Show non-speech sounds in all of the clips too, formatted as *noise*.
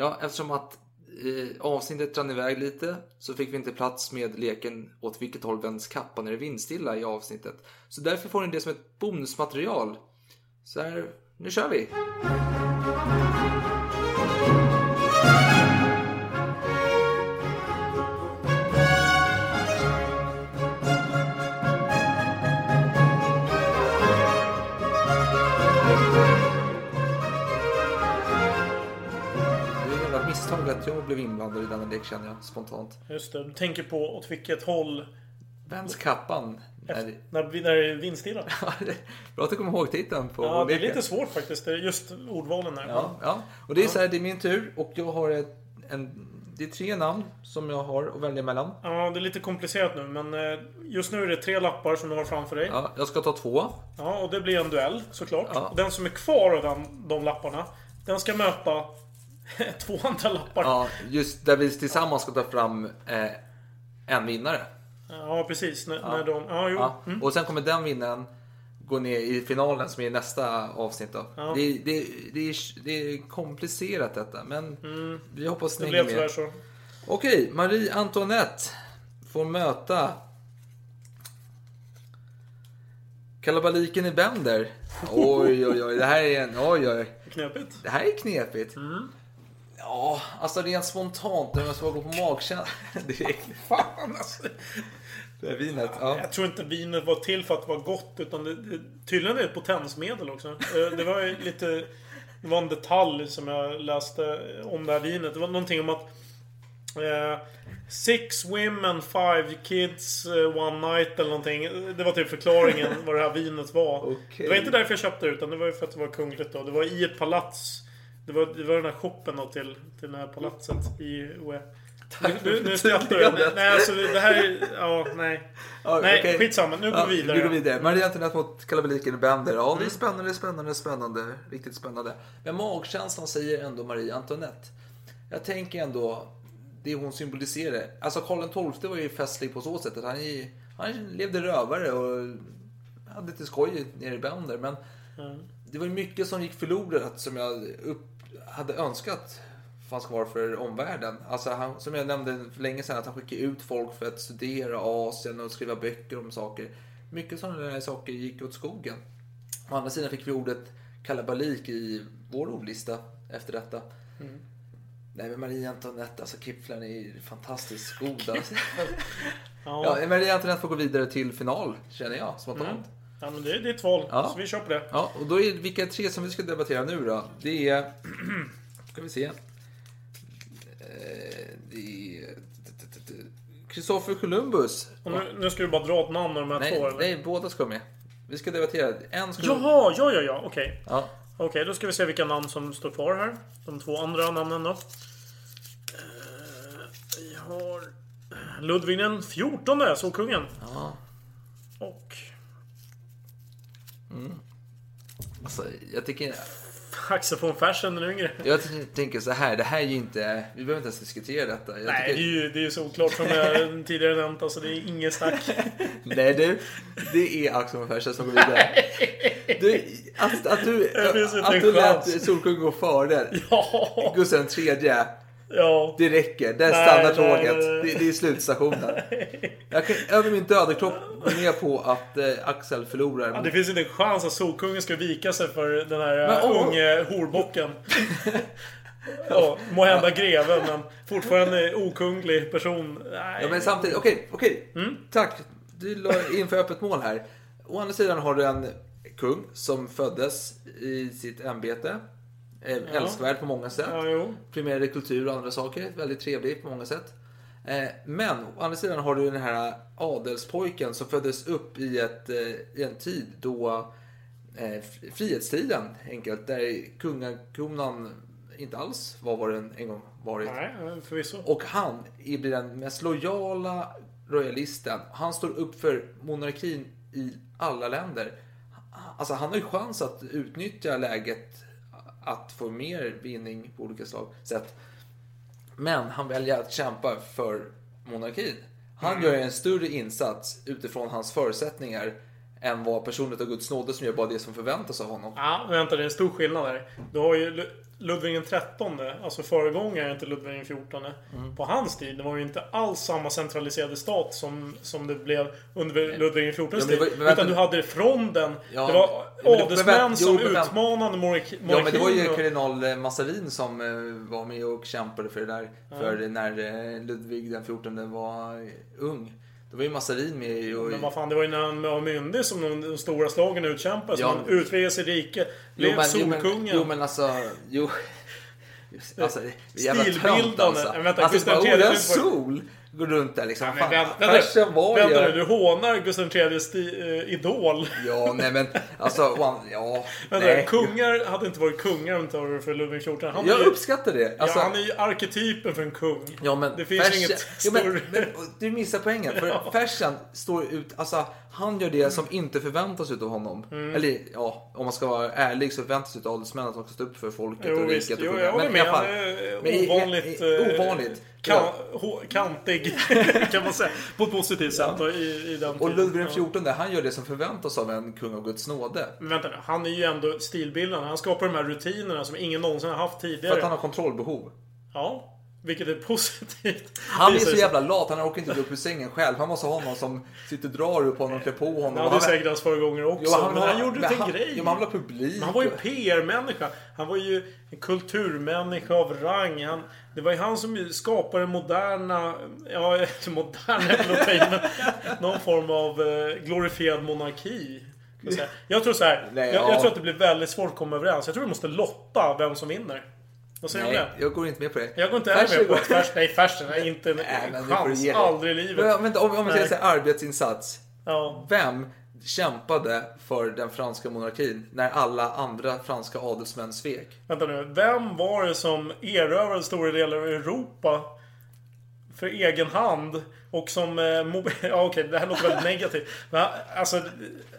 Ja, eftersom att eh, avsnittet rann iväg lite så fick vi inte plats med leken åt vilket håll vänds kappan är det vindstilla i avsnittet. Så därför får ni det som ett bonusmaterial. Så här, nu kör vi! Att jag blev inblandad i denna lek känner jag spontant. Just det, du tänker på åt vilket håll Vänds kappan? Nej, när, när det är vindstilla. *laughs* Bra att du kommer ihåg titeln på Ja, det är lite svårt faktiskt. Just ordvalen där. Ja, ja. Och det är så här, det är min tur och jag har ett, en, det är tre namn som jag har att välja mellan. Ja, det är lite komplicerat nu, men eh, just nu är det tre lappar som du har framför dig. Ja, Ja, jag ska ta två. och det blir en duell såklart. Ja. Den som är kvar av den, de lapparna, den ska möta *laughs* två andra lappar. Ja, Ja, just där vi tillsammans ska ta fram eh, en vinnare. precis. När, när de... Ja. Ja. Och sen kommer den vinnaren gå ner i finalen som är nästa avsnitt. Då. Ja. Det, det, det, är, det är komplicerat detta, men vi hoppas Det ni blev hänger med. så. Okej, Marie Antoinette får möta kalabaliken i Bender. *laughs* Oj, oj, oj. Det här är en... Oj, oj. Knepigt. Det här är knepigt. Ja, alltså rent spontant. Om jag ska gå på magkänsla *laughs* direkt. Fan alltså. Det är vinet. Ja. Jag tror inte vinet var till för att vara gott, utan det, det, tydligen är det ett potensmedel också. Eh, Det var lite... Det var en detalj som jag läste om det här vinet. Det var någonting om att... Eh, six women, five kids, eh, one night eller någonting. Det var typ förklaringen vad det här vinet var. *laughs* Okej. Det var inte därför jag köpte det, utan det var ju för att det var kungligt då. Det var i ett palats. Det var, det var den här shoppen då till, till det här palatset i Ue. Tack Nu, för nu skrattar du. Nej, alltså det här är... Ja, nej. Ja, Nej, okej. skitsamma. Nu går vi vidare. Vi går vidare. Marie Antoinette mot kalabaliken i Bender. Ja, det är spännande, spännande, spännande. Riktigt spännande. Men magkänslan säger ändå Marie Antoinette. Jag tänker ändå det hon symboliserar. Alltså Karl XII var ju festlig på så sätt att han, han levde rövare och hade lite skoj nere i Bender. Men det var ju mycket som gick förlorat som jag upp, hade önskat fanns kvar för omvärlden. Alltså han, som jag nämnde för länge sedan, att han skickade ut folk för att studera Asien och skriva böcker om saker. Mycket sådana där saker gick åt skogen. Å andra sidan fick vi ordet kalabalik i vår ordlista efter detta. Nej men Marie Antoinette, alltså Kipflern är fantastiskt god. Alltså. *laughs* Ja. Marie Antoinette får gå vidare till final, känner jag spontant. Ja, men det är ditt val. Ja. Så vi kör på det. Ja, och då är vilka tre som vi ska debattera nu då? Det är... *clears throat* ska vi se. Eh, Det är... Kristoffer Columbus. Och nu, nu ska du bara dra ett namn av de här två, Nej, eller? nej, båda ska med. Vi ska debattera. En ska... Jaha, ja, ja, ja. Okej. Ja. Okej, då ska vi se vilka namn som står kvar här. De två andra namnen då. Eh, Vi har Ludvig den 14, Solkungen. ja. Och Alltså, jag tycker... Axel von Fersen den yngre. Jag tänker så här, det här är ju inte... Vi behöver inte ens diskutera detta. Jag Nej, det är tycker, ju det är ju såklart som jag tidigare nämnt. Alltså det är inget snack. *laughs* nej du, det är Axel von Fersen som går vidare. Du, att, att du, att du lät chans. Solkungen gå före *laughs* Ja, Gustav tredje. Ja. Det räcker. Där Nej, stannar tåget. nej, nej. Det, det är slutstationen. *laughs* Jag kan över min döda kropp gå med på att eh, Axel förlorar. Ja, Det finns inte en chans att Solkungen ska vika sig för den här Men, åh. unge horbocken. *laughs* ja, må hända greve, men fortfarande okunglig person. Nej. Ja, men samtidigt, okej, okej. Mm. Tack. Du la in för öppet mål här. Å andra sidan har du en kung som föddes i sitt ämbete. Eh, Älskvärd på många sätt. Ja. Primerade kultur och andra saker. Väldigt trevlig på många sätt. Eh, Men å andra sidan har du den här adelspojken som föddes upp i, ett, eh, i en tid då eh, fri- frihetstiden enkelt, där kungakronan inte alls var vad den en gång varit. Nej, förvisso. Och han blir den mest lojala royalisten. Han står upp för monarkin i alla länder. Alltså han har ju chans att utnyttja läget att få mer vinning på olika slag, sätt. Men han väljer att kämpa för monarkin. Han gör en större insats utifrån hans förutsättningar än vad personen av Guds nåde som gör bara det som förväntas av honom. Ja, vänta, det är en stor skillnad där. Du har ju Lu- Ludvig den trettonde, alltså föregångaren till Ludvig den fjortonde. Mm. På hans tid, det var ju inte alls samma centraliserade stat som, som det blev under Ludvig den fjortondes Ja, tid. men Utan du hade fronden. Ja, det var ja, adelsmän jo, som men utmanade monarki- monarkin. Ja men det var ju och- kardinal eh, Massarin som eh, var med och kämpade för det där. För när eh, Ludvig den 14 var ung. Då var ju Massarin med och... Men vad fan, det var ju när han var myndig som de, de stora slagen utkämpades. Ja, men- utvidgade sitt rike. Blev men, jo, men, solkungen. jo men alltså, jo. Just, *laughs* alltså, det jävla tönt alltså. Men vänta, alltså Gustav bara, oh, det är sol. Går runt där liksom. Men Fan, vänta, färsen var vänta ju... nu, du hånar Gustav IIIs eh, idol. Ja, nej men alltså, one, ja. Vänta, nej. kungar hade inte varit kungar om det inte varit för Ludvig XIV. Han, Jag ju, uppskattar det. Alltså, ja, han är ju arketypen för en kung. Ja, men det finns Fersen- inget ja, men, större... men, Du missar poängen. För *laughs* Ja. Fersen står ut, alltså han gör det som inte förväntas utav honom. Mm. Eller ja, om man ska vara ärlig så förväntas av adelsmän att de ska stå upp för folket Jo, och riket. Jo, och jag håller men med. Han är ovanligt... eh, ovanligt. Kan, Ja. kantig, *laughs* kan man säga. På ett positivt sätt och i, i den Och. Ludvig Ja. XIV, han gör det som förväntas av en kung av Guds nåde. Men vänta nu, han är ju ändå stilbildande. Han skapar de här rutinerna som ingen någonsin har haft För tidigare. att han har kontrollbehov. Ja, vilket är positivt. Han är så jävla lat, han orkar inte gå upp ur sängen själv. Han måste ha någon som sitter och drar upp honom, klär på honom. Det Och hade han- säkert hans föregångare också. Jo, men han gjorde det till en han- grej. Jo, han ha publik. Men han var ju PR-människa. Han var ju en kulturmänniska av rang. Han, det var ju han som skapade moderna... Ja, *laughs* moderna men Någon form av eh, glorifierad monarki. jag tror så här. Nej, jag, ja. jag tror att det blir väldigt svårt att komma överens. Jag tror vi måste lotta vem som vinner. Vad säger du om det? jag går inte med på det. Jag går inte heller med på att Fersen... Nej, Fersen är inte en Nej, men det chans. Aldrig i livet. Men, vänta, om, om vi säger så här, arbetsinsats. Ja. Vem kämpade för den franska monarkin när alla andra franska adelsmän svek? Vänta nu. Vem var det som erövrade stora delar av Europa för egen hand? Och som... Eh, *laughs* ja, okej, det här låter väldigt negativt. Men alltså,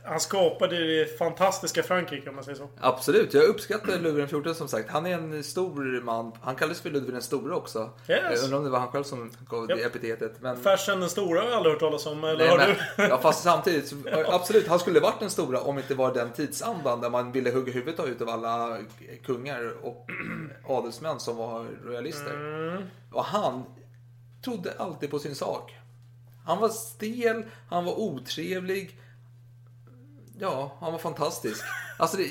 han skapade det fantastiska Frankrike om man säger så. Absolut, jag uppskattar Ludvig XIV som sagt. Han är en stor man. Han kallades för Ludvig den store också. Yes. Jag undrar om det var han själv som gav det Japp. epitetet. Men... Fersen den stora har jag aldrig hört talas om. Eller Nej, men, du? ja, fast *laughs* samtidigt, så- absolut, han skulle varit den stora om inte var den tidsandan där man ville hugga huvudet av utav alla kungar och *clears throat* adelsmän som var royalister. Mm. Och han trodde alltid på sin sak. Han var stel, han var otrevlig. Ja, han var fantastisk. Alltså, det,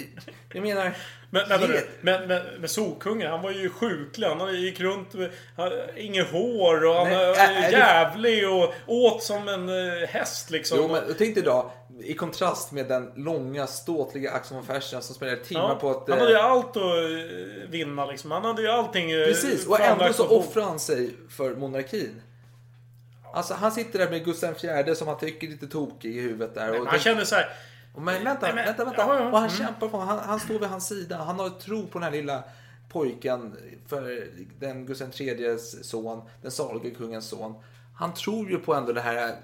jag menar... Men, nu. det- men, men, men Solkungen, han var ju sjuklig. Han gick runt med han, inget hår och han Nej, var det- jävlig och åt som en eh, häst liksom. Jo, men tänk dig då, i kontrast med den långa, ståtliga Axel von Fersen som spenderade timmar Ja, på att... han eh, hade ju allt att eh, vinna liksom. Han hade ju allting eh, Precis, och ändå så offrar han sig för monarkin. Alltså han sitter där med Gustav IV som han tycker är lite tokig i huvudet där. Och Men han kände så här. och men vänta, Nej, men- vänta, vänta. ja, ja. Och han Mm. kämpar på han, han står vid hans sida. Han har tro på den här lilla pojken för den Gustav IIIs son, den salige kungens son. Han tror ju på ändå det här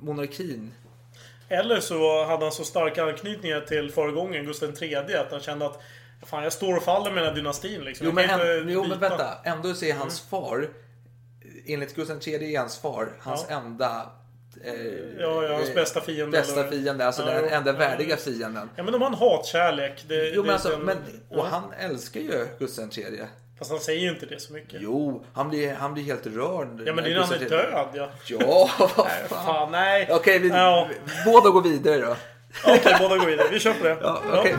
monarkin. Eller så hade han så starka anknytningar till föregångaren Gustav III att han kände att Fan jag står och faller med den här dynastin liksom. Jo men, inte jo, men byta." vänta, ändå så är hans far, enligt Gustav III är hans far, hans Ja. enda eh, Ja, ja, hans eh, bästa fiende. Bästa eller- fiende, alltså Ja, den enda Ja, värdiga fienden. Ja men de har en hatkärlek. Det, Jo det men alltså, en- men, och han älskar ju Gustav III. Fast han säger ju inte det så mycket. Jo, han blir, han blir helt rörd. Ja men det är när han är död ja. Ja, vad *laughs* Nej, fan. fan nej. Okej, vi, Ja. båda går vidare då. Okej, båda går vidare. Vi kör på det. Ja, okej.